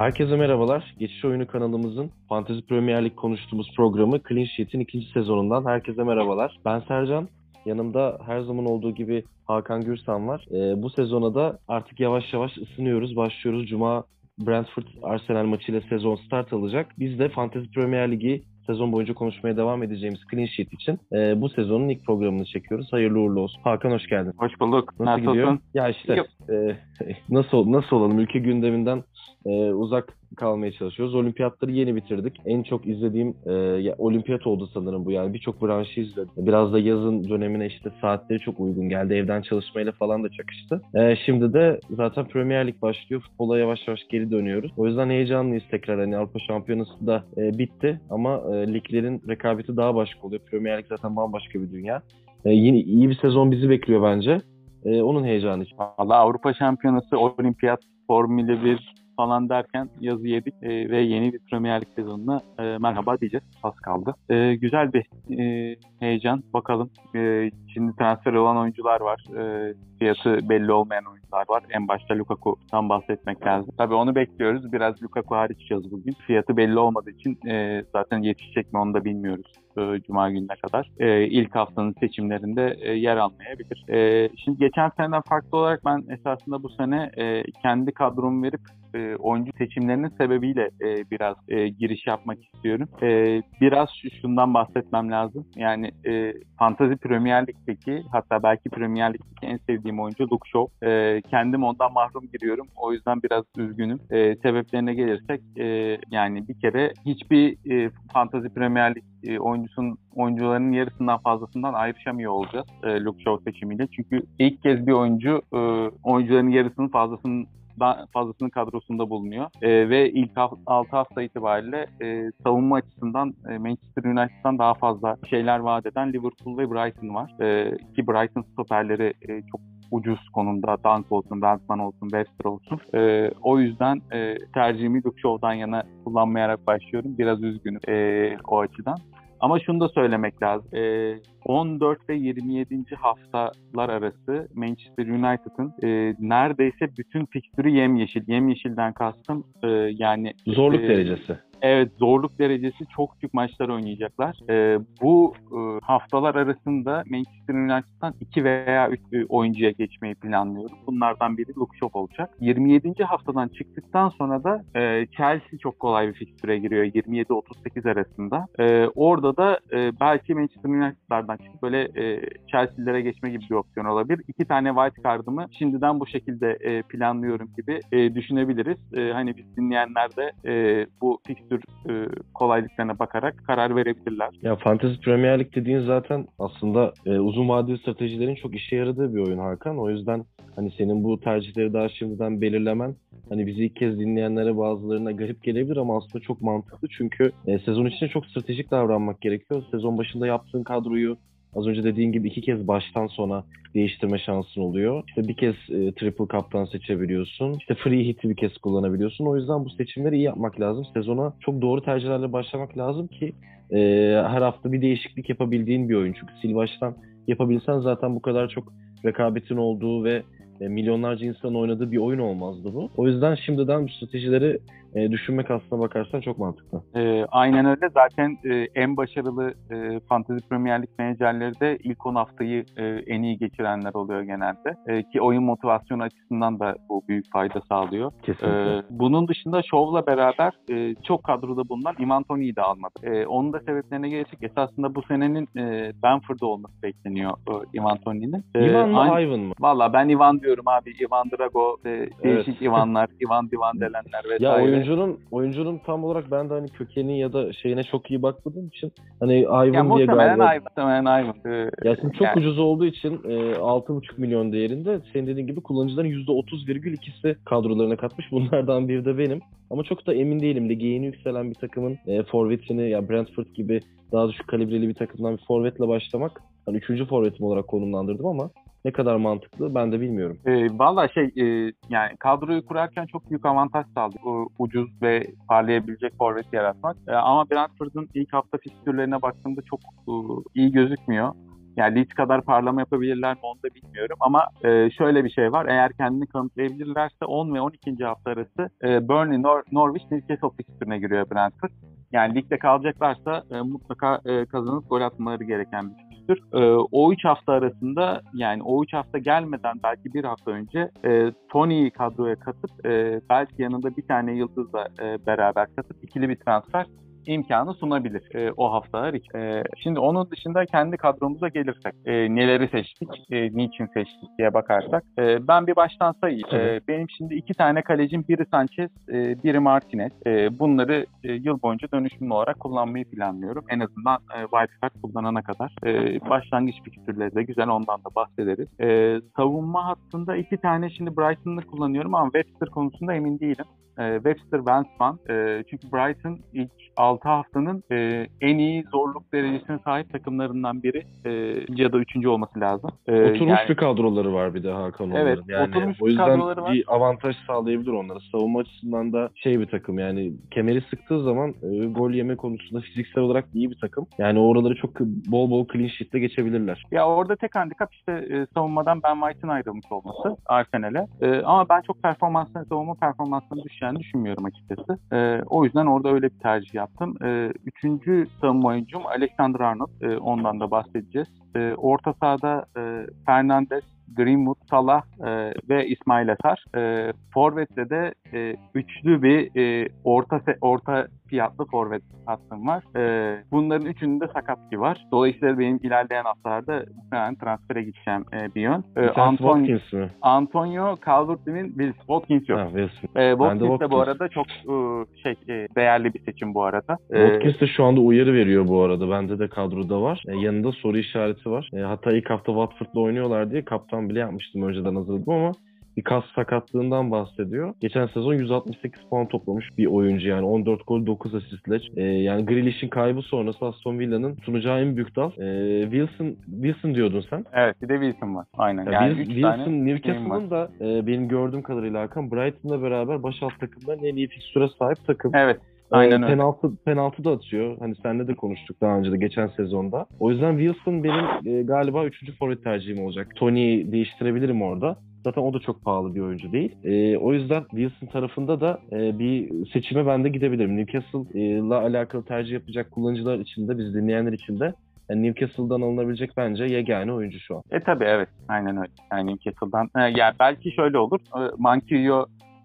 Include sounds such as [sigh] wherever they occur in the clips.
Herkese merhabalar. Geçiş Oyunu kanalımızın Fantasy Premier Lig konuştuğumuz programı Clean Sheet'in ikinci sezonundan herkese merhabalar. Ben Sercan. Yanımda her zaman olduğu gibi Hakan Gürsan var. Ee, bu sezona da artık yavaş yavaş ısınıyoruz. Başlıyoruz. Cuma Brentford Arsenal maçıyla sezon start alacak. Biz de Fantasy Premier Ligi sezon boyunca konuşmaya devam edeceğimiz Clean Sheet için e, bu sezonun ilk programını çekiyoruz. Hayırlı uğurlu olsun. Hakan hoş geldin. Hoş bulduk. Nasıl Nasılsın? gidiyor? Ya işte e, [laughs] nasıl nasıl olalım? Ülke gündeminden e, uzak kalmaya çalışıyoruz. Olimpiyatları yeni bitirdik. En çok izlediğim e, ya, olimpiyat oldu sanırım bu yani. Birçok branşı izledim. Biraz da yazın dönemine işte saatleri çok uygun geldi. Evden çalışmayla falan da çakıştı. E, şimdi de zaten Premier Lig başlıyor. Futbola yavaş yavaş geri dönüyoruz. O yüzden heyecanlıyız tekrar. Hani Avrupa Şampiyonası da e, bitti ama e, liglerin rekabeti daha başka oluyor. Premier Lig zaten bambaşka bir dünya. E, yine iyi bir sezon bizi bekliyor bence. E, onun heyecanı için. Valla Avrupa Şampiyonası, Olimpiyat, Formula 1 falan derken yazı yedik e, ve yeni bir Premier Lig sezonuna e, merhaba diyeceğiz. Az kaldı. E, güzel bir e, heyecan. Bakalım. E, şimdi transfer olan oyuncular var. E, fiyatı belli olmayan oyuncular var. En başta Lukaku'dan bahsetmek lazım. Tabii onu bekliyoruz. Biraz Lukaku hariç yaz bugün. Fiyatı belli olmadığı için e, zaten yetişecek mi onu da bilmiyoruz. E, Cuma gününe kadar. E, ilk haftanın seçimlerinde e, yer almayabilir. E, şimdi geçen seneden farklı olarak ben esasında bu sene e, kendi kadromu verip e, oyuncu seçimlerinin sebebiyle e, biraz e, giriş yapmak istiyorum. E, biraz şundan bahsetmem lazım. Yani e, Fantasy Premier Lig'deki hatta belki Premier Lig'deki en sevdiğim oyuncu Luke Shaw. E, kendim ondan mahrum giriyorum. O yüzden biraz üzgünüm. E, sebeplerine gelirsek e, yani bir kere hiçbir e, Fantasy Premier Lig e, oyuncusun oyuncuların yarısından fazlasından ayrışamıyor olacağız e, Luke Shaw seçimiyle. Çünkü ilk kez bir oyuncu e, oyuncuların yarısının fazlasının daha fazlasının kadrosunda bulunuyor. E, ve ilk 6 hafta itibariyle e, savunma açısından e, Manchester United'dan daha fazla şeyler vaat eden Liverpool ve Brighton var. E, ki Brighton stoperleri e, çok ucuz konumda. Dunk olsun, Bentman olsun, Webster olsun. E, o yüzden e, tercihimi Luke Shaw'dan yana kullanmayarak başlıyorum. Biraz üzgünüm e, o açıdan. Ama şunu da söylemek lazım. E, 14 ve 27. haftalar arası Manchester United'ın e, neredeyse bütün fikstürü yemyeşil. Yemyeşilden kastım e, yani... Zorluk e, derecesi. Evet zorluk derecesi çok büyük maçlar oynayacaklar. E, bu e, haftalar arasında Manchester United'dan 2 veya 3 e, oyuncuya geçmeyi planlıyorum. Bunlardan biri Luke Shaw olacak. 27. haftadan çıktıktan sonra da e, Chelsea çok kolay bir fikstüre giriyor 27-38 arasında. E, orada da e, belki Manchester United'lardan çıkıp böyle e, Chelsea'lere geçme gibi bir opsiyon olabilir. İki tane white card'ımı şimdiden bu şekilde e, planlıyorum gibi e, düşünebiliriz. E, hani biz dinleyenler de e, bu fikstür e, kolaylıklarına bakarak karar verebilirler. Ya Fantasy Premier Lig dediğin zaten aslında e, uzun vadeli stratejilerin çok işe yaradığı bir oyun Hakan. O yüzden hani senin bu tercihleri daha şimdiden belirlemen hani bizi ilk kez dinleyenlere bazılarına garip gelebilir ama aslında çok mantıklı. Çünkü e, sezon içinde çok stratejik davranmak gerekiyor. Sezon başında yaptığın kadroyu Az önce dediğin gibi iki kez baştan sona değiştirme şansın oluyor. İşte bir kez e, triple cap'tan seçebiliyorsun. İşte free hit'i bir kez kullanabiliyorsun. O yüzden bu seçimleri iyi yapmak lazım. Sezona çok doğru tercihlerle başlamak lazım ki e, her hafta bir değişiklik yapabildiğin bir oyun. Çünkü sil baştan yapabilsen zaten bu kadar çok rekabetin olduğu ve e, milyonlarca insanın oynadığı bir oyun olmazdı bu. O yüzden şimdiden bu stratejileri e, düşünmek aslına bakarsan çok mantıklı. E, aynen öyle. Zaten e, en başarılı e, Fantasy Premier Lig menajerleri de ilk 10 haftayı e, en iyi geçirenler oluyor genelde. E, ki oyun motivasyonu açısından da bu büyük fayda sağlıyor. Kesinlikle. E, bunun dışında Show'la beraber e, çok kadroda bulunan Ivan Tony'yi de almadı. E, onun da sebeplerine gelirsek esasında bu senenin e, Benford'da olması bekleniyor e, Ivan Tony'nin. E, Ivan mı aynı- Ivan mı? Valla ben Ivan diyorum abi. Ivan Drago, e, değişik Evet. Ivanlar, Ivan Divan delenler vesaire. Ya oyuncunun oyuncunun tam olarak ben de hani kökeni ya da şeyine çok iyi bakmadığım için hani Ivan diye galiba. Ivan. Muhtemelen Ivan. E, Ya şimdi çok yani- ucuz olduğu için e, 6,5 milyon değerinde senin dediğin gibi kullanıcıların %30,2'si kadrolarına katmış. Bunlardan biri de benim. Ama çok da emin değilim. Lige yeni yükselen bir takımın e, forvetini ya Brentford gibi daha düşük kalibreli bir takımdan bir forvetle başlamak hani üçüncü forvetim olarak konumlandırdım ama ne kadar mantıklı ben de bilmiyorum. E, Valla şey e, yani kadroyu kurarken çok büyük avantaj sağladı. O, ucuz ve parlayabilecek forvet yaratmak. E, ama Brentford'un ilk hafta fikstürlerine baktığımda çok e, iyi gözükmüyor. Yani Leeds kadar parlama yapabilirler mi onu da bilmiyorum ama e, şöyle bir şey var. Eğer kendini kanıtlayabilirlerse 10 ve 12. hafta arası e, Burnley, Nor- Norwich, Newcastle fikstürüne giriyor Brentford. Yani ligde kalacaklarsa e, mutlaka e, kazanıp gol atmaları gereken bir fikstür. E, o 3 hafta arasında yani o 3 hafta gelmeden belki bir hafta önce e, Tony'yi kadroya katıp e, belki yanında bir tane yıldızla e, beraber katıp ikili bir transfer imkanı sunabilir e, o haftalar için. E, şimdi onun dışında kendi kadromuza gelirsek e, neleri seçtik, e, niçin seçtik diye bakarsak e, ben bir baştan sayayım. E, benim şimdi iki tane kalecim biri Sanchez, e, biri Martinez. E, bunları e, yıl boyunca dönüşümlü olarak kullanmayı planlıyorum. En azından e, wildcard kullanana kadar. E, başlangıç fikstürleri de güzel ondan da bahsederiz. E, savunma hattında iki tane şimdi Brighton'ı kullanıyorum ama Webster konusunda emin değilim. E, Webster Vansman. E, çünkü Brighton ilk 6 haftanın e, en iyi zorluk derecesine sahip takımlarından biri e, ya da üçüncü olması lazım. E, Oturmuş yani- bir kadroları var bir de Hakan Evet, onların. Yani oturmuş o yüzden var. bir avantaj sağlayabilir onlara. Savunma açısından da şey bir takım yani kemeri sıktığı zaman e, gol yeme konusunda fiziksel olarak iyi bir takım. Yani oraları çok bol bol clean sheet'le geçebilirler. Ya orada tek handikap işte e, savunmadan Ben White'ın ayrılmış olması Arsenal'e. E, ama ben çok performansını, savunma performansını düşeceğini düşünmüyorum açıkçası. E, o yüzden orada öyle bir tercih yaptım. E, üçüncü savunma oyuncum Alexander Arnold. Ondan da bahsedeceğiz. E, orta sahada e, Fernandes, Greenwood, Salah e, ve İsmail Asar. E, Forvet'te de e, üçlü bir e, orta orta fiyatlı forvet hattım var. E, bunların üçünün de sakatlığı var. Dolayısıyla benim ilerleyen haftalarda muhtemelen transfere gideceğim e, bir yön. E, Anton- Watkins mi? Antonio Calvert-Lewin, Wills, Watkins yok. Ha, Wilson. E, Watkins de bu Watkins. arada çok e, şey e, değerli bir seçim bu arada. E, Watkins de şu anda uyarı veriyor bu arada. Bende de kadroda var. E, yanında soru işareti var. E, hatta ilk hafta Watford'la oynuyorlar diye kaptan bile yapmıştım. Önceden hazırladım ama bir kas sakatlığından bahsediyor. Geçen sezon 168 puan toplamış bir oyuncu yani 14 gol 9 asistle. E, yani Grealish'in kaybı sonrası Aston Villa'nın sunacağı en büyük dal. E, Wilson Wilson diyordun sen. Evet bir de Wilson var. Aynen. Ya Yani Wilson var. Newcastle'ın da e, benim gördüğüm kadarıyla Hakan Brighton'la beraber baş alt takımların en iyi fikstüre sahip takım. Evet. Ee, Aynen öyle. penaltı, penaltı da atıyor. Hani seninle de konuştuk daha önce de geçen sezonda. O yüzden Wilson benim e, galiba üçüncü forvet tercihim olacak. Tony'yi değiştirebilirim orada. Zaten o da çok pahalı bir oyuncu değil. E, o yüzden Wilson tarafında da e, bir seçime ben de gidebilirim. Newcastle'la alakalı tercih yapacak kullanıcılar için de biz dinleyenler için de yani Newcastle'dan alınabilecek bence yegane oyuncu şu an. E tabii evet. Aynen öyle. Yani Newcastle'dan. E, yani belki şöyle olur. E,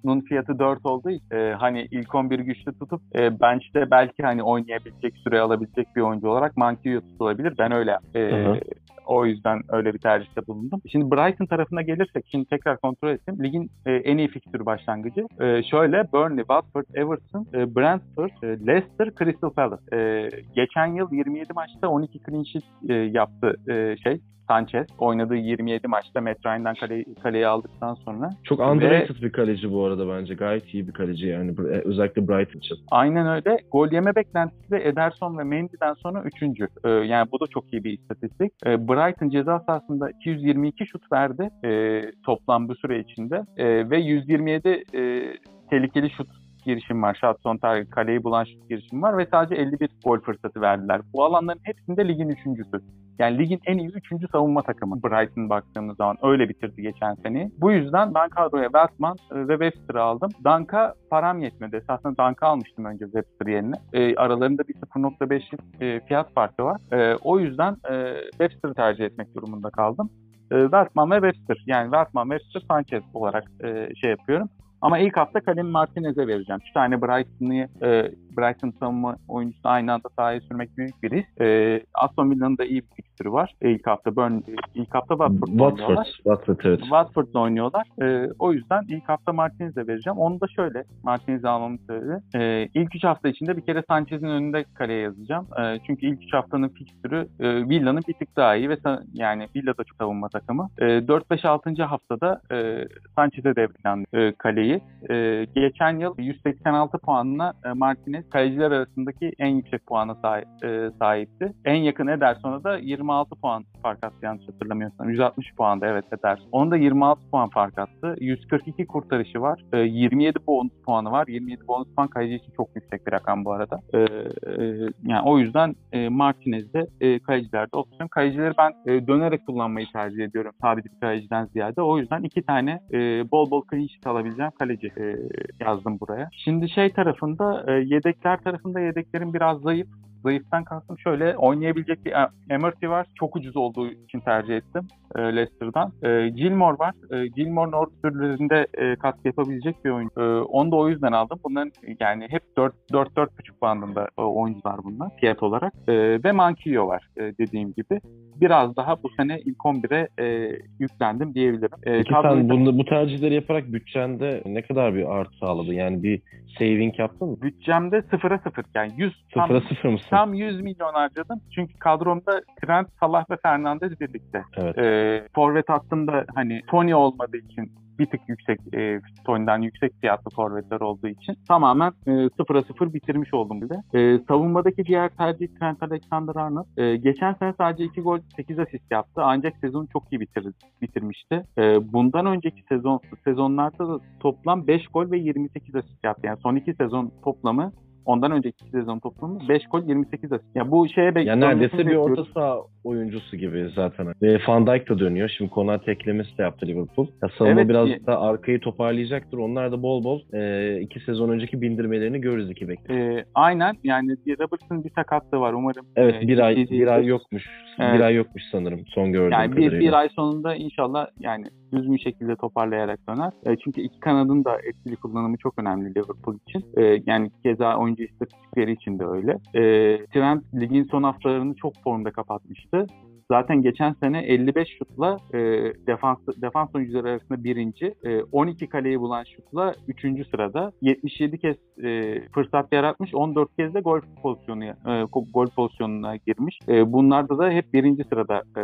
Manquillo'nun fiyatı 4 olduğu için e, hani ilk 11 güçlü tutup e, bench'te belki hani oynayabilecek, süre alabilecek bir oyuncu olarak Manquillo tutulabilir. Ben öyle e, Hı hı. o yüzden öyle bir tercihte bulundum. Şimdi Brighton tarafına gelirsek, şimdi tekrar kontrol ettim. Ligin e, en iyi fikstürü başlangıcı. E, şöyle Burnley, Watford, Everton, e, Brentford, e, Leicester, Crystal Palace. E, geçen yıl 27 maçta 12 clean sheet e, yaptı e, şey Sanchez. Oynadığı 27 maçta Matt Ryan'dan kaleyi, kaleyi aldıktan sonra. Çok underrated bir kaleci bu arada bence. Gayet iyi bir kaleci yani. E, Özellikle Brighton için. Aynen öyle. Gol yeme beklentisi de Ederson ve Mendy'den sonra üçüncü. Ee, yani bu da çok iyi bir istatistik. Ee, Brighton ceza sahasında 222 şut verdi e, toplam bu süre içinde. E, ve 127 e, tehlikeli şut girişim var. Shot son target, kaleyi bulan şut girişim var ve sadece 51 gol fırsatı verdiler. Bu alanların hepsinde ligin üçüncüsü. Yani ligin en iyi üçüncü savunma takımı Brighton baktığımız zaman öyle bitirdi geçen sene. Bu yüzden ben kadroya Weltman e, ve Webster'ı aldım. Dunk'a param yetmedi. Esasında Dunk'ı almıştım önce Webster yerine. E, aralarında bir 0.5'lik e, fiyat farkı var. E, o yüzden e, Webster'ı tercih etmek durumunda kaldım. E, Weltman ve Webster. Yani Weltman, Webster, Sanchez olarak e, şey yapıyorum. Ama ilk hafta Kalim Martinez'e vereceğim. Üç tane Brighton'ı, e, Brighton savunma oyuncusunu aynı anda sahaya sürmek büyük bir risk. E, Aston Villa'nın da iyi bir fikstürü var. E, ilk hafta Burn, ilk hafta Watford'la Watford. oynuyorlar. Watford evet. Watford'la oynuyorlar. E, o yüzden ilk hafta Martinez'e vereceğim. Onu da şöyle Martinez'i almamın sebebi. E, ilk üç hafta içinde bir kere Sanchez'in önünde kaleye yazacağım. E, çünkü ilk üç haftanın fikstürü e, Villa'nın bir tık daha iyi ve yani Villa da çok savunma takımı. E, 4-5-6. haftada e, Sanchez'e devrilen e, kaleyi değil. E, geçen yıl 186 puanla e, Martinez kaleciler arasındaki en yüksek puana sahip, e, sahipti. En yakın Ederson'a da 26 puan fark attı yanlış hatırlamıyorsam. 160 puanda evet Ederson. Onun da 26 puan fark attı. 142 kurtarışı var. E, 27 bonus puanı var. 27 bonus puan kaleci için çok yüksek bir rakam bu arada. E, e, yani o yüzden e, Martinez'de e, kalecilerde opsiyon. Kalecileri ben e, dönerek kullanmayı tercih ediyorum. Sabit bir kaleciden ziyade. O yüzden iki tane e, bol bol clean sheet alabileceğim kaleci e, yazdım buraya. Şimdi şey tarafında e, yedekler tarafında yedeklerin biraz zayıf. Zayıftan kastım şöyle oynayabilecek bir Emerty var. Çok ucuz olduğu için tercih ettim e, Leicester'dan. E, Gilmore var. E, Gilmore North türlerinde e, katkı yapabilecek bir oyuncu. E, onu da o yüzden aldım. Bunların yani hep 4-4,5 bandında e, oyuncular bunlar fiyat olarak. E, ve Manquillo var e, dediğim gibi. Biraz daha bu sene ilk 11'e e, yüklendim diyebilirim. E, Peki sen bunu, bu tercihleri yaparak bütçende ne kadar bir artı sağladın? Yani bir saving yaptın mı? Bütçemde sıfıra sıfır. Yani 100 sıfıra sıfır mısın? Tam 100 milyon harcadım. Çünkü kadromda Trent, Salah ve Fernandez birlikte. Evet. E, forvet hattımda hani Tony olmadığı için bir tık yüksek e, Tony'den yüksek fiyatlı forvetler olduğu için tamamen e, sıfıra sıfır bitirmiş oldum bile. E, savunmadaki diğer tercih Trent Alexander-Arnold. E, geçen sene sadece 2 gol 8 asist yaptı ancak sezonu çok iyi bitir, bitirmişti. E, bundan önceki sezon sezonlarda da toplam 5 gol ve 28 asist yaptı. Yani son iki sezon toplamı Ondan önceki sezon toplamı 5 gol 28 asist. Ya bu şeye bekliyorum. Ya neredeyse bir orta saha oyuncusu gibi zaten. Ve Van Dijk da dönüyor. Şimdi Konate eklemesi de yaptı Liverpool. Ya savunma evet, biraz ki. da arkayı toparlayacaktır. Onlar da bol bol e, iki sezon önceki bindirmelerini görürüz iki bek. E, aynen. Yani Roberts'ın bir sakatlığı var umarım. Evet e, bir ay bir ay yokmuş. Evet. Bir ay yokmuş sanırım son gördüğüm yani bir, bir ay sonunda inşallah yani düzgün bir şekilde toparlayarak döner. E, çünkü iki kanadın da etkili kullanımı çok önemli Liverpool için. E, yani keza oyuncu istatistikleri için de öyle. E, Trent ligin son haftalarını çok formda kapatmıştı. Zaten geçen sene 55 şutla e, defans defans oyuncuları arasında birinci, e, 12 kaleyi bulan şutla üçüncü sırada. 77 kez e, fırsat yaratmış, 14 kez de gol pozisyonu e, gol pozisyonuna girmiş. E, bunlarda da hep birinci sırada e,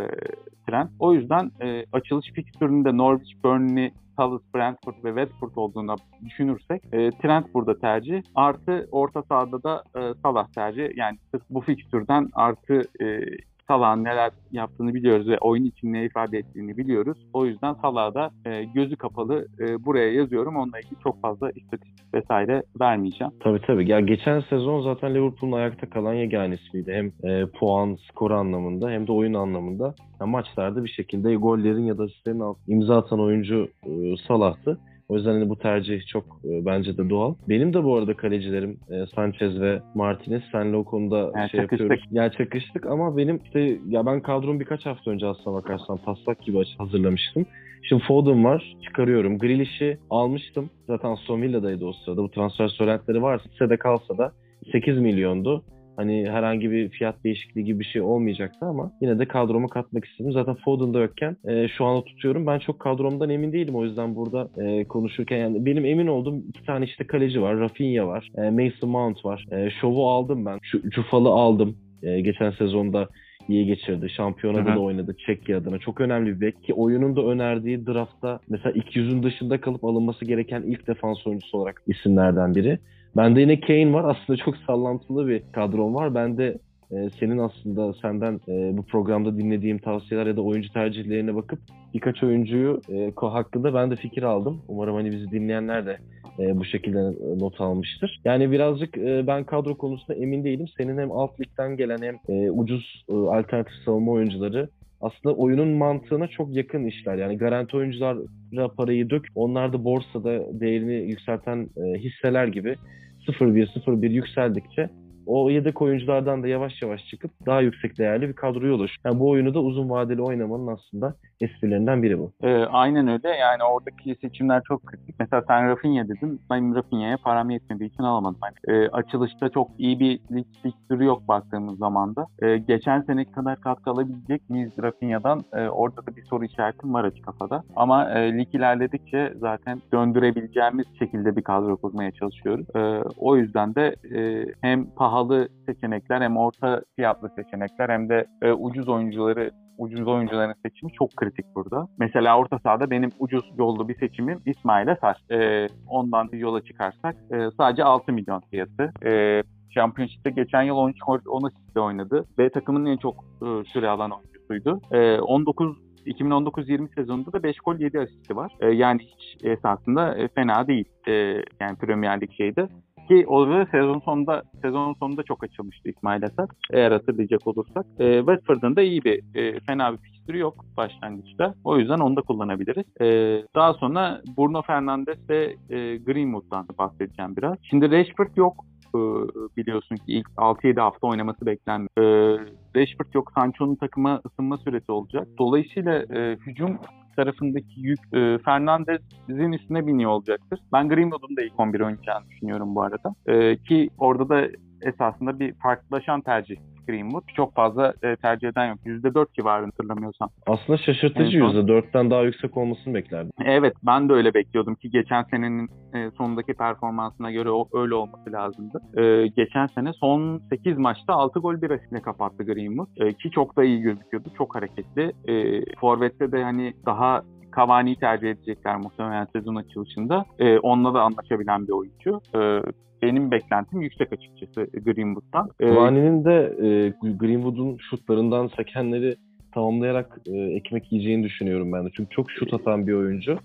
Trent. O yüzden e, açılış fikstüründe Norwich, Burnley, Palace, Brentford ve Watford olduğunu düşünürsek e, Trent burada tercih. Artı orta sahada da e, Salah tercih. Yani sırf bu fikstürden artı e, Salah'ın neler yaptığını biliyoruz ve oyun için ne ifade ettiğini biliyoruz. O yüzden Salah'a da e, gözü kapalı e, buraya yazıyorum. Onunla ilgili çok fazla istatistik vesaire vermeyeceğim. Tabii tabii. Ya geçen sezon zaten Liverpool'un ayakta kalan yegane ismiydi. Hem e, puan, skor anlamında hem de oyun anlamında. Ya maçlarda bir şekilde gollerin ya da asistlerin imza atan oyuncu e, Salah'tı. O yüzden hani bu tercih çok e, bence de doğal. Benim de bu arada kalecilerim e, Sanchez ve Martinez. Senle o konuda yani şey çakıştık. yapıyoruz. Yani çakıştık ama benim işte ya ben kadromu birkaç hafta önce aslına bakarsan taslak gibi hazırlamıştım. Şimdi Foden var. Çıkarıyorum. Grealish'i almıştım. Zaten Aston Villa'daydı o sırada. Bu transfer söylentileri varsa de kalsa da 8 milyondu. Hani herhangi bir fiyat değişikliği gibi bir şey olmayacaktı ama yine de kadroma katmak istedim. Zaten Foden'da yokken e, şu anda tutuyorum. Ben çok kadromdan emin değilim. O yüzden burada e, konuşurken yani benim emin olduğum iki tane işte kaleci var. Rafinha var. E, Mason Mount var. E, Şov'u aldım ben. Şu, Cufal'ı aldım. E, geçen sezonda iyi geçirdi. Şampiyonada da oynadı Çekya adına. Çok önemli bir bek ki oyunun da önerdiği draftta mesela 200'ün dışında kalıp alınması gereken ilk defans oyuncusu olarak isimlerden biri. Bende yine Kane var. Aslında çok sallantılı bir kadron var. Bende e, senin aslında senden e, bu programda dinlediğim tavsiyeler ya da oyuncu tercihlerine bakıp birkaç oyuncuyu e, hakkında ben de fikir aldım. Umarım hani bizi dinleyenler de e, bu şekilde not almıştır. Yani birazcık e, ben kadro konusunda emin değilim. Senin hem alt ligden gelen hem e, ucuz e, alternatif savunma oyuncuları aslında oyunun mantığına çok yakın işler. Yani garanti oyunculara parayı dök. Onlar da borsada değerini yükselten e, hisseler gibi 0-1 0-1 yükseldikçe o yedek oyunculardan da yavaş yavaş çıkıp daha yüksek değerli bir kadroyu oluş. Yani bu oyunu da uzun vadeli oynamanın aslında esprilerinden biri bu. E, aynen öyle. Yani oradaki seçimler çok kritik. Mesela sen Rafinha dedin. Ben Rafinha'ya param yetmediği için alamadım. Yani, e, açılışta çok iyi bir lig fikstürü yok baktığımız zaman da. E, geçen sene kadar katkı alabilecek miyiz Rafinha'dan? E, orada da bir soru işaretim var açık kafada. Ama e, lig ilerledikçe zaten döndürebileceğimiz şekilde bir kadro kurmaya çalışıyoruz. E, o yüzden de e, hem pahalı pahalı seçenekler hem orta fiyatlı seçenekler hem de e, ucuz oyuncuları ucuz oyuncuların seçimi çok kritik burada. Mesela orta sahada benim ucuz yollu bir seçimim İsmail Eser. E, ondan yola çıkarsak e, sadece 6 milyon fiyatı. E, Championship'te geçen yıl 13 gol 10 asistle oynadı. B takımının en çok e, süre alan oyuncusuydu. E, 19 2019-20 sezonunda da 5 gol 7 asisti var. E, yani hiç esasında e, fena değil. E, yani Premier Lig şeydi. Ki orada sezon sonunda sezon sonunda çok açılmıştı İsmail Eser. Eğer hatırlayacak olursak. E, Watford'un da iyi bir e, fena bir fikstürü yok başlangıçta. O yüzden onu da kullanabiliriz. E, daha sonra Bruno Fernandes ve e, Greenwood'dan bahsedeceğim biraz. Şimdi Rashford yok biliyorsun ki ilk 6-7 hafta oynaması beklenmiyor. E, Rashford yok. Sancho'nun takıma ısınma süresi olacak. Dolayısıyla e, hücum tarafındaki yük e, Fernandez'in üstüne biniyor olacaktır. Ben Greenwood'un da ilk 11 oynayacağını düşünüyorum bu arada. E, ki orada da esasında bir farklılaşan tercih Greenwood. Çok fazla e, tercih eden yok. %4 civarında hatırlamıyorsam. Aslında şaşırtıcı En son- %4'ten daha yüksek olmasını beklerdim. Evet ben de öyle bekliyordum ki geçen senenin e, sonundaki performansına göre o, öyle olması lazımdı. E, geçen sene son 8 maçta 6 gol bir asistle kapattı Greenwood. E, ki çok da iyi gözüküyordu. Çok hareketli. E, Forvet'te de hani daha Cavani'yi tercih edecekler muhtemelen sezon açılışında. E, onunla da anlaşabilen bir oyuncu. E, benim beklentim yüksek açıkçası Greenwood'dan. E, Cavani'nin de e, Greenwood'un şutlarından sekenleri tamamlayarak e, ekmek yiyeceğini düşünüyorum ben de. Çünkü çok şut atan bir oyuncu.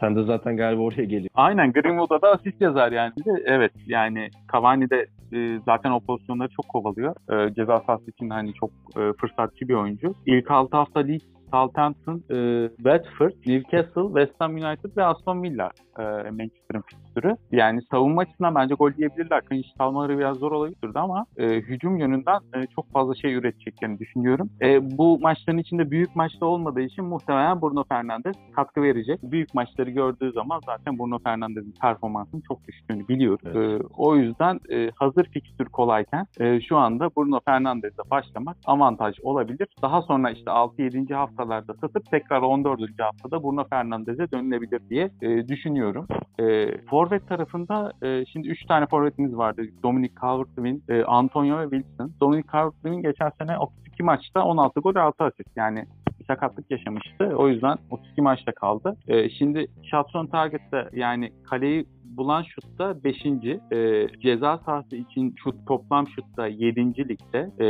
Sen de zaten galiba oraya geliyor. Aynen Greenwood'a da asist yazar yani. Evet yani Cavani de e, zaten o pozisyonları çok kovalıyor. E, ceza sahası için hani çok e, fırsatçı bir oyuncu. İlk 6 hafta Leeds, Southampton, e, Watford, Newcastle, West Ham United ve Aston Villa e, Manchester'ın fikstürü. Yani savunma açısından bence gol yiyebilirler. Clean sheet almaları biraz zor olabilirdi ama e, hücum yönünden e, çok fazla şey üreteceklerini düşünüyorum. E, bu maçların içinde büyük maçta olmadığı için muhtemelen Bruno Fernandes katkı verecek. Büyük maçları gördüğü zaman zaten Bruno Fernandes'in performansının çok düştüğünü biliyoruz. Evet. E, o yüzden e, hazır fikstür kolayken e, şu anda Bruno Fernandes'le başlamak avantaj olabilir. Daha sonra işte 6-7. Haftalarda satıp tekrar 14. haftada Bruno Fernandes'e dönülebilir diye e, düşünüyorum. E, forvet tarafında e, şimdi 3 tane forvetimiz vardı. Dominic Calvert-Lewin, e, Antonio ve Wilson. Dominic Calvert-Lewin geçen sene 32 maçta 16 gol 6 asist. Yani sakatlık yaşamıştı. O yüzden 32 maçta kaldı. E, şimdi shots on target'te yani kaleyi bulan şutta 5. E, ceza sahası için şut toplam şutta 7. ligde e,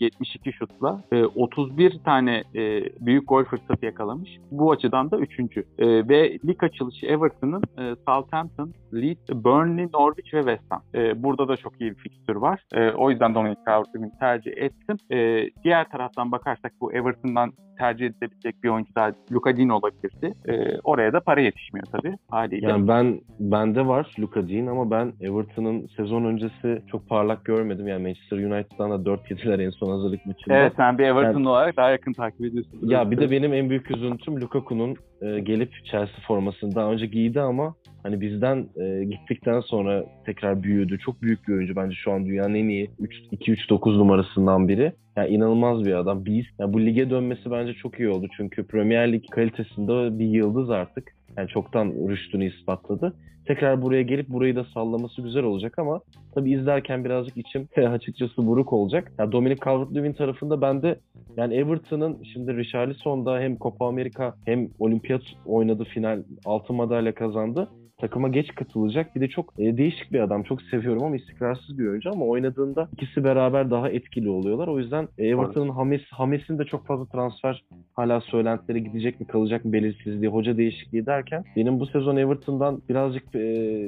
72 şutla e, 31 tane e, büyük gol fırsatı yakalamış. Bu açıdan da 3. E, ve lig açılışı Everton'ın e, Southampton, Leeds, Burnley, Norwich ve West Ham. E, burada da çok iyi bir fikstür var. E, o yüzden Dominic Calvert-Lewin'i tercih ettim. E, diğer taraftan bakarsak bu Everton'dan tercih edilebilecek bir oyuncu daha Luka Dean olabilirdi. E, oraya da para yetişmiyor tabii haliyle. Yani ben bende var Luka Dean ama ben Everton'ın sezon öncesi çok parlak görmedim. Yani Manchester United'dan da 4 yediler en son hazırlık maçında. Evet sen bir Everton'lu olarak daha yakın takip ediyorsun. Ya bir de benim en büyük üzüntüm Lukaku'nun e, gelip Chelsea formasını daha önce giydi ama hani bizden e, gittikten sonra tekrar büyüdü. Çok büyük bir oyuncu bence şu an dünyanın en iyi 2-3-9 numarasından biri. Yani inanılmaz bir adam. Biz yani bu lige dönmesi bence çok iyi oldu. Çünkü Premier Lig kalitesinde bir yıldız artık. Yani çoktan rüştünü ispatladı. Tekrar buraya gelip burayı da sallaması güzel olacak ama tabii izlerken birazcık içim [laughs] açıkçası buruk olacak. Yani Dominic Calvert-Lewin tarafında ben de yani Everton'ın şimdi Richarlison'da hem Copa America hem olimpiyat oynadı final altın madalya kazandı. Takıma geç katılacak. Bir de çok e, değişik bir adam. Çok seviyorum ama istikrarsız bir oyuncu ama oynadığında ikisi beraber daha etkili oluyorlar. O yüzden Everton'ın Hames, Hames'in de çok fazla transfer hala söylentileri gidecek mi kalacak mı belirsizliği, hoca değişikliği derken benim bu sezon Everton'dan birazcık e,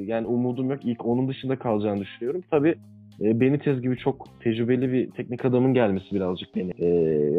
yani umudum yok. İlk onun dışında kalacağını düşünüyorum. Tabii e, Benitez gibi çok tecrübeli bir teknik adamın gelmesi birazcık beni e,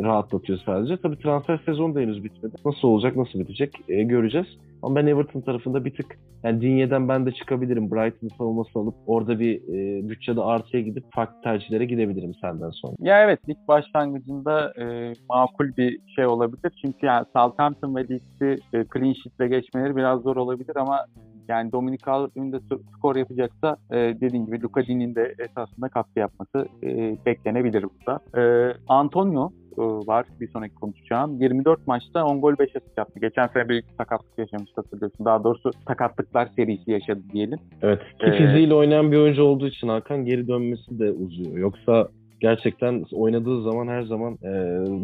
rahatlatıyor sadece. Tabii transfer sezonu da henüz bitmedi. Nasıl olacak, nasıl bitecek e, göreceğiz. Ama ben Everton tarafında bir tık yani Dinye'den ben de çıkabilirim. Brighton savunması alıp orada bir e, bütçede artıya gidip farklı tercihlere gidebilirim senden sonra. Ya evet lig başlangıcında e, makul bir şey olabilir. Çünkü yani Southampton ve Leeds'i e, clean sheet'le geçmeleri biraz zor olabilir ama yani Dominic Calvert-Lewin de skor yapacaksa e, dediğim gibi Luka Dean'in de esasında katkı yapması e, beklenebilir burada. E, Antonio e, var bir sonraki konuşacağım. 24 maçta 10 gol 5 asist yaptı. Geçen sene büyük sakatlık yaşamış hatırlıyorsun. Daha doğrusu sakatlıklar serisi yaşadı diyelim. Evet ki Ee, fiziğiyle oynayan bir oyuncu olduğu için Hakan geri dönmesi de uzuyor. Yoksa gerçekten oynadığı zaman her zaman e,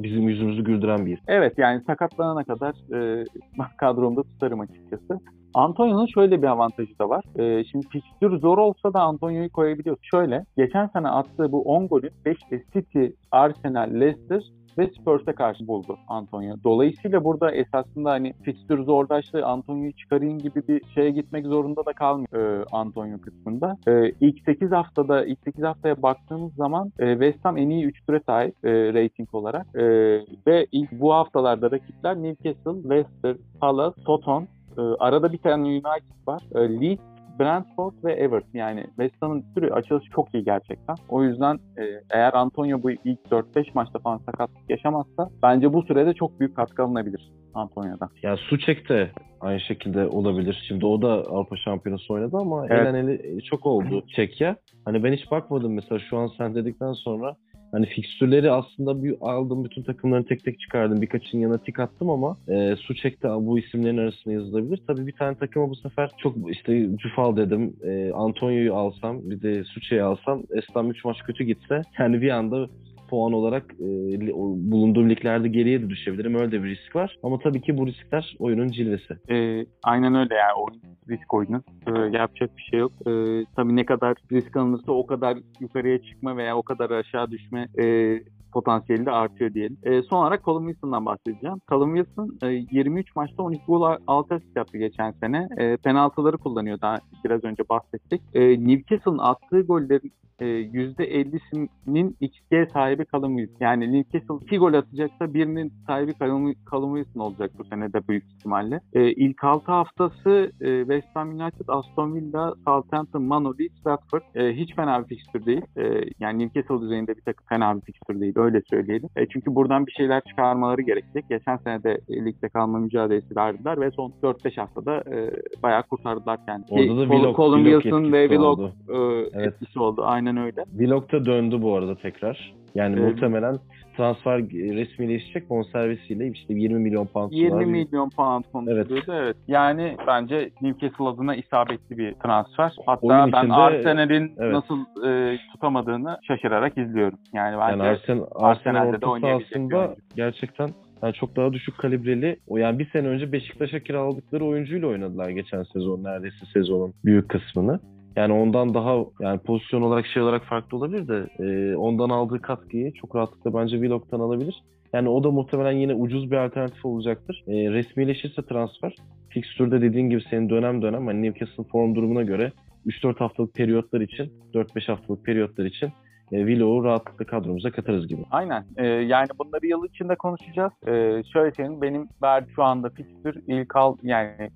bizim yüzümüzü güldüren bir. Evet yani sakatlanana kadar e, [laughs] kadromda tutarım açıkçası. Antonio'nun şöyle bir avantajı da var. E, şimdi fikstür zor olsa da Antonio'yu koyabiliyoruz. Şöyle, geçen sene attığı bu 10 golün 5'te City, Arsenal, Leicester ve Spurs'e karşı buldu Antonio. Dolayısıyla burada esasında hani fikstür zorlaştı, Antonio'yu çıkarayım gibi bir şeye gitmek zorunda da kalmıyor e, Antonio kısmında. E, ilk 8 haftada, ilk 8 haftaya baktığımız zaman e, West Ham en iyi 3 ture sahip e, rating olarak. E, ve ilk bu haftalarda rakipler Newcastle, Leicester, Palace, Soton, e, arada bir tane United var. E, Leeds, Brentford ve Everton. Yani West Ham'ın türü açılışı çok iyi gerçekten. O yüzden e, eğer Antonio bu ilk 4-5 maçta falan sakatlık yaşamazsa bence bu sürede çok büyük katkı alınabilir Antonio'dan. Ya Suçek de aynı şekilde olabilir. Şimdi o da Avrupa Şampiyonası oynadı ama Evet. eleneli çok oldu Çekya. Hani ben hiç bakmadım mesela şu an sen dedikten sonra hani fikstürleri aslında bir aldım bütün takımları tek tek çıkardım. Birkaçının yanına tik attım ama e, Suçek de bu isimlerin arasında yazılabilir. Tabii bir tane takıma bu sefer çok işte Cüfal dedim. E, Antonio'yu alsam bir de Suçek'i alsam Estam 3 maç kötü gitse yani bir anda puan olarak e, bulunduğum liglerde geriye de düşebilirim. Öyle de bir risk var. Ama tabii ki bu riskler oyunun cilvesi. E, aynen öyle yani oyun risk oyunu. E, yapacak bir şey yok. E, tabii ne kadar risk alınırsa o kadar yukarıya çıkma veya o kadar aşağı düşme e, potansiyeli de artıyor diyelim. E, son olarak Colin Wilson'dan bahsedeceğim. Colin Wilson e, 23 maçta 12 gol 6 asist yaptı geçen sene. E, penaltıları kullanıyor daha biraz önce bahsettik. E, Newcastle'ın attığı gollerin e, %50'sinin XG sahibi Callum Wilson. Yani Newcastle 2 gol atacaksa birinin sahibi Callum Wilson olacak bu sene de büyük ihtimalle. E, ilk 6 haftası e, West Ham United, Aston Villa, Southampton, Manu, Leeds, Watford. E, hiç fena bir fikstür değil. E, yani Newcastle düzeyinde bir takım fena bir fikstür değil. Öyle söyleyelim. E, çünkü buradan bir şeyler çıkarmaları gerekecek. Geçen sene de e, ligde kalma mücadelesi verdiler ve son 4-5 haftada e, bayağı kurtardılar kendini. Orada da Willock, Colin Wilson ve oldu. e, Evet. etkisi oldu. Aynen öyle. Willock da döndü bu arada tekrar. Yani Evet. muhtemelen transfer resmileşecek bonservisiyle işte 20 milyon pound 20 civarı bir- milyon pound konuşuluyordu evet. Yani bence Newcastle adına isabetli bir transfer. Hatta Oyun ben içinde- Arsenal'in evet. nasıl e, tutamadığını şaşırarak izliyorum. Yani Yani bence Arsenal, Arsenal'de Arsenal de oynayabilecek bir gerçekten yani çok daha düşük kalibreli. O yani bir sene önce Beşiktaş'a kiraladıkları oyuncuyla oynadılar geçen sezon neredeyse sezonun büyük kısmını. Yani ondan daha yani pozisyon olarak şey olarak farklı olabilir de e, ondan aldığı katkıyı çok rahatlıkla bence Willock'tan alabilir. Yani o da muhtemelen yine ucuz bir alternatif olacaktır. E, resmileşirse transfer fikstürde dediğin gibi senin dönem dönem hani Newcastle form durumuna göre 3-4 haftalık periyotlar için 4-5 haftalık periyotlar için e, Willock'u rahatlıkla kadromuza katarız gibi. Aynen. Ee, yani bunları yıl içinde konuşacağız. Ee, şöyle söyleyeyim benim ver şu anda fikstür ilk al yani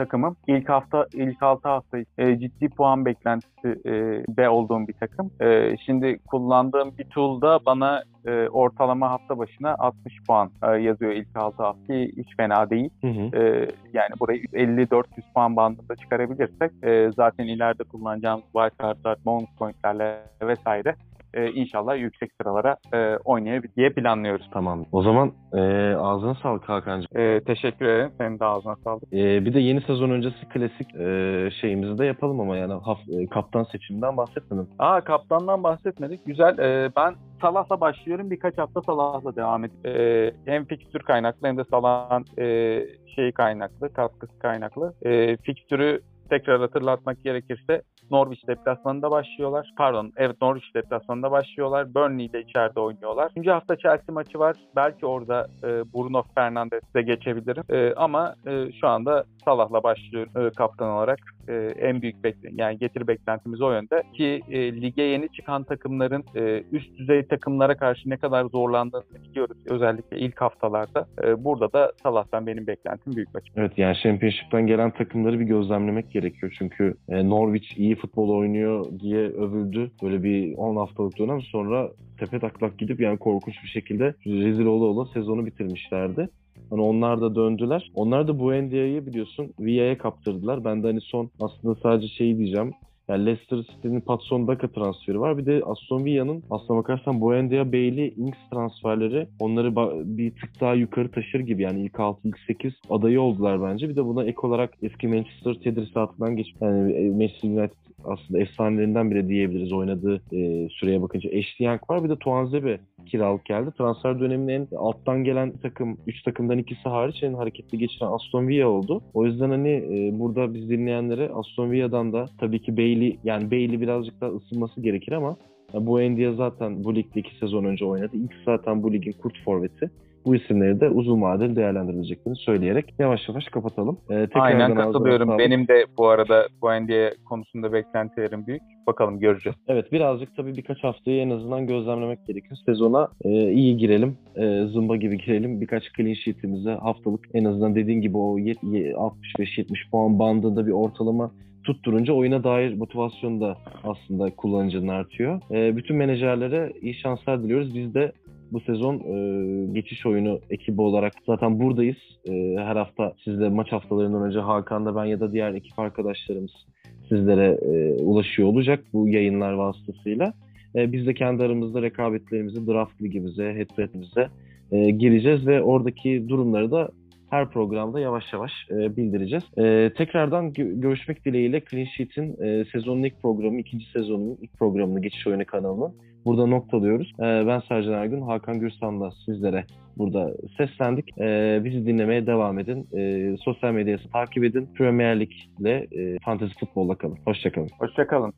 takımım ilk hafta ilk 6 hafta e, ciddi puan beklentisi e, de olduğum bir takım. E, şimdi kullandığım bir tool'da bana e, ortalama hafta başına 60 puan e, yazıyor ilk 6 hafta. Hiç fena değil. Hı hı. E, yani burayı 50-400 puan bandında çıkarabilirsek e, zaten ileride kullanacağımız wildcardlar, bonus pointlerle vesaire e, inşallah yüksek sıralara e, oynayabilir diye planlıyoruz. Tamam. O zaman e, ağzına sağlık Hakan'cığım. E, teşekkür ederim. Senin de ağzına sağlık. E, bir de yeni sezon öncesi klasik e, şeyimizi de yapalım ama yani haf- e, kaptan seçiminden bahsetmedim. Aa kaptandan bahsetmedik. Güzel. E, ben Salah'la başlıyorum. Birkaç hafta Salah'la devam edip e, hem fikstür kaynaklı hem de Salah'ın e, şeyi kaynaklı, katkısı kaynaklı. E, fikstürü tekrar hatırlatmak gerekirse Norwich deplasmanında başlıyorlar. Pardon, evet Norwich deplasmanında başlıyorlar. Burnley ile içeride oynuyorlar. Üçüncü hafta Chelsea maçı var. Belki orada e, Bruno Fernandes'e geçebilirim. E, ama e, şu anda Salah'la başlıyorum e, kaptan olarak. E, en büyük bekle yani getir beklentimiz o yönde. Ki e, lige yeni çıkan takımların e, üst düzey takımlara karşı ne kadar zorlandığını biliyoruz. Özellikle ilk haftalarda. E, burada da Salah'tan benim beklentim büyük açık. Evet yani Championship'ten gelen takımları bir gözlemlemek gerekiyor. Çünkü e, Norwich iyi futbol oynuyor diye övüldü. Böyle bir 10 haftalık dönem sonra tepe taklak gidip yani korkunç bir şekilde rezil ola ola sezonu bitirmişlerdi. Hani onlar da döndüler. Onlar da bu NDA'yı biliyorsun VIA'ya kaptırdılar. Ben de hani son aslında sadece şeyi diyeceğim. Yani Leicester City'nin Patson Daka transferi var. Bir de Aston Villa'nın aslına bakarsan Buendia, Bailey, Ings transferleri onları bir tık daha yukarı taşır gibi. Yani ilk 6, ilk 8 adayı oldular bence. Bir de buna ek olarak eski Manchester tedrisatından geçip yani e, Manchester United aslında efsanelerinden bile diyebiliriz oynadığı e, süreye bakınca. Ashley Young var bir de Tuanzebe kiralık geldi. Transfer döneminin en alttan gelen takım, 3 takımdan ikisi hariç en hareketli geçiren Aston Villa oldu. O yüzden hani e, burada biz dinleyenlere Aston Villa'dan da tabii ki Bailey yani Bailey birazcık daha ısınması gerekir ama ya bu Endia zaten bu ligde 2 sezon önce oynadı. İlk zaten bu ligin kurt forveti. Bu isimleri de uzun vadeli değerlendirileceklerini söyleyerek yavaş yavaş kapatalım. Ee, Aynen katılıyorum. Benim de bu arada Buendia konusunda beklentilerim büyük. Bakalım göreceğiz. Evet birazcık tabii birkaç haftayı en azından gözlemlemek gerekiyor. Sezona e, iyi girelim, e, zımba gibi girelim. Birkaç clean sheet'imize haftalık en azından dediğin gibi o ye- ye- 65-70 puan bandında bir ortalama tutturunca oyuna dair motivasyon da aslında kullanıcının artıyor. E, bütün menajerlere iyi şanslar diliyoruz. Biz de bu sezon e, geçiş oyunu ekibi olarak zaten buradayız. E, her hafta sizle maç haftalarından önce Hakan'da ben ya da diğer ekip arkadaşlarımız sizlere e, ulaşıyor olacak bu yayınlar vasıtasıyla. E, biz de kendi aramızda rekabetlerimizi, draft ligimize, headsetimize e, gireceğiz ve oradaki durumları da her programda yavaş yavaş e, bildireceğiz. E, tekrardan gö- görüşmek dileğiyle Clean Sheet'in e, sezonun ilk programı, ikinci sezonun ilk programını Geçiş Oyunu kanalının burada noktalıyoruz. E, ben Sercan Ergün, Hakan Gürsan'la sizlere burada seslendik. E, bizi dinlemeye devam edin. Sosyal medyası takip edin. Premier Lig ile e, Fantasy Futbol'la kalın. Hoşçakalın. Hoşçakalın.